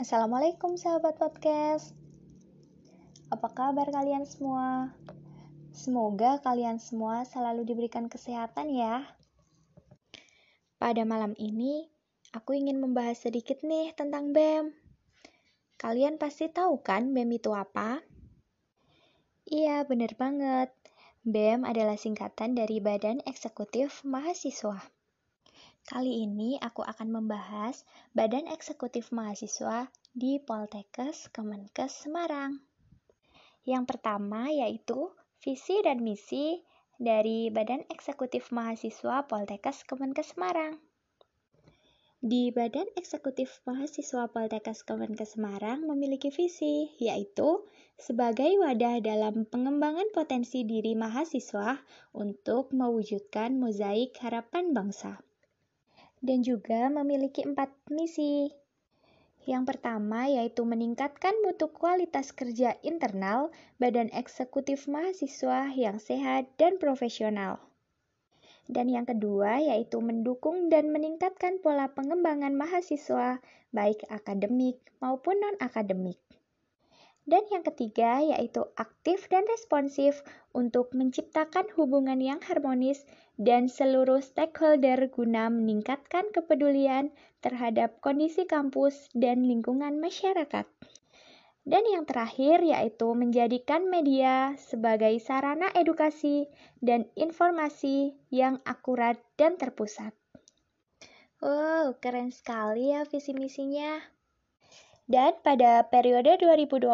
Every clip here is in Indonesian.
Assalamualaikum sahabat podcast. Apa kabar kalian semua? Semoga kalian semua selalu diberikan kesehatan ya. Pada malam ini, aku ingin membahas sedikit nih tentang BEM. Kalian pasti tahu kan BEM itu apa? Iya, bener banget. BEM adalah singkatan dari Badan Eksekutif Mahasiswa. Kali ini aku akan membahas Badan Eksekutif Mahasiswa di Poltekkes Kemenkes Semarang. Yang pertama yaitu visi dan misi dari Badan Eksekutif Mahasiswa Poltekkes Kemenkes Semarang. Di Badan Eksekutif Mahasiswa Poltekkes Kemenkes Semarang memiliki visi, yaitu sebagai wadah dalam pengembangan potensi diri mahasiswa untuk mewujudkan mozaik harapan bangsa dan juga memiliki empat misi. Yang pertama yaitu meningkatkan mutu kualitas kerja internal badan eksekutif mahasiswa yang sehat dan profesional. Dan yang kedua yaitu mendukung dan meningkatkan pola pengembangan mahasiswa baik akademik maupun non-akademik. Dan yang ketiga yaitu aktif dan responsif untuk menciptakan hubungan yang harmonis dan seluruh stakeholder guna meningkatkan kepedulian terhadap kondisi kampus dan lingkungan masyarakat. Dan yang terakhir yaitu menjadikan media sebagai sarana edukasi dan informasi yang akurat dan terpusat. Wow, keren sekali ya visi misinya. Dan pada periode 2021,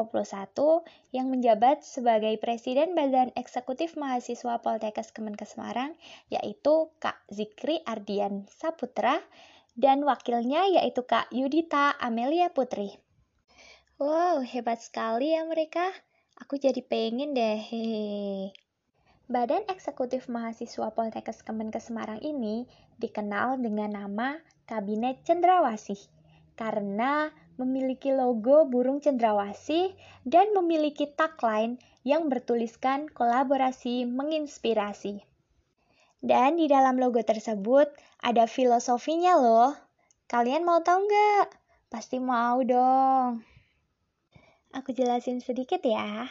yang menjabat sebagai Presiden Badan Eksekutif Mahasiswa Poltekkes Kemenkes Semarang, yaitu Kak Zikri Ardian Saputra, dan wakilnya yaitu Kak Yudita Amelia Putri. Wow, hebat sekali ya mereka. Aku jadi pengen deh. Hehehe. Badan Eksekutif Mahasiswa Poltekkes Kemenkes Semarang ini dikenal dengan nama Kabinet Cendrawasih karena memiliki logo burung cendrawasih dan memiliki tagline yang bertuliskan kolaborasi menginspirasi. Dan di dalam logo tersebut ada filosofinya loh. Kalian mau tahu nggak? Pasti mau dong. Aku jelasin sedikit ya.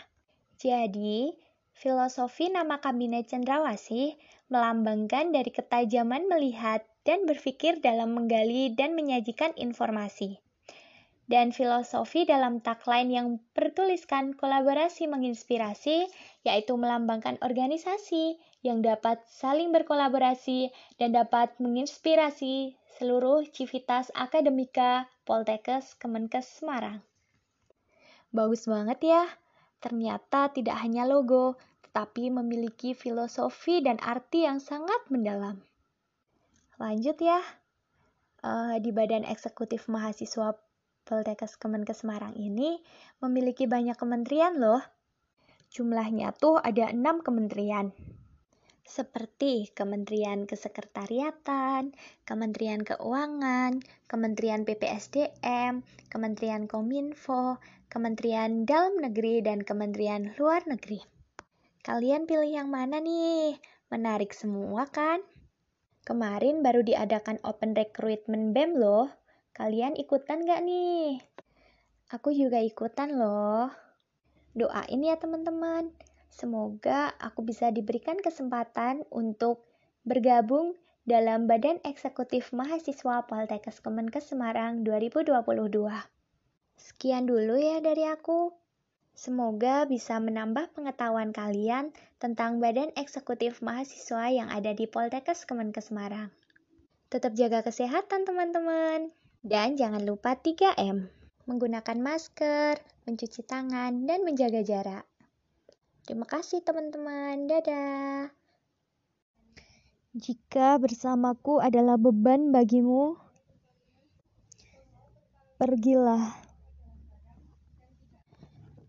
Jadi, filosofi nama kabinet cendrawasih melambangkan dari ketajaman melihat dan berpikir dalam menggali dan menyajikan informasi dan filosofi dalam tagline yang bertuliskan kolaborasi menginspirasi, yaitu melambangkan organisasi yang dapat saling berkolaborasi dan dapat menginspirasi seluruh civitas akademika Poltekkes Kemenkes Semarang. Bagus banget ya, ternyata tidak hanya logo, tetapi memiliki filosofi dan arti yang sangat mendalam. Lanjut ya, uh, di Badan Eksekutif Mahasiswa Poltekkes Kemenkes Semarang ini memiliki banyak kementerian loh. Jumlahnya tuh ada enam kementerian. Seperti Kementerian Kesekretariatan, Kementerian Keuangan, Kementerian PPSDM, Kementerian Kominfo, Kementerian Dalam Negeri, dan Kementerian Luar Negeri. Kalian pilih yang mana nih? Menarik semua kan? Kemarin baru diadakan open recruitment BEM loh. Kalian ikutan gak nih? Aku juga ikutan loh. Doain ya teman-teman. Semoga aku bisa diberikan kesempatan untuk bergabung dalam Badan Eksekutif Mahasiswa Poltekkes Kemenkes Semarang 2022. Sekian dulu ya dari aku. Semoga bisa menambah pengetahuan kalian tentang Badan Eksekutif Mahasiswa yang ada di Poltekkes Kemenkes Semarang. Tetap jaga kesehatan teman-teman. Dan jangan lupa 3M, menggunakan masker, mencuci tangan, dan menjaga jarak. Terima kasih teman-teman, dadah. Jika bersamaku adalah beban bagimu, pergilah.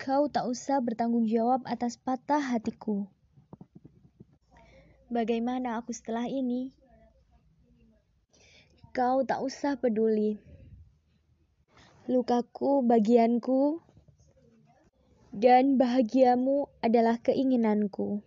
Kau tak usah bertanggung jawab atas patah hatiku. Bagaimana aku setelah ini? Kau tak usah peduli. Lukaku bagianku, dan bahagiamu adalah keinginanku.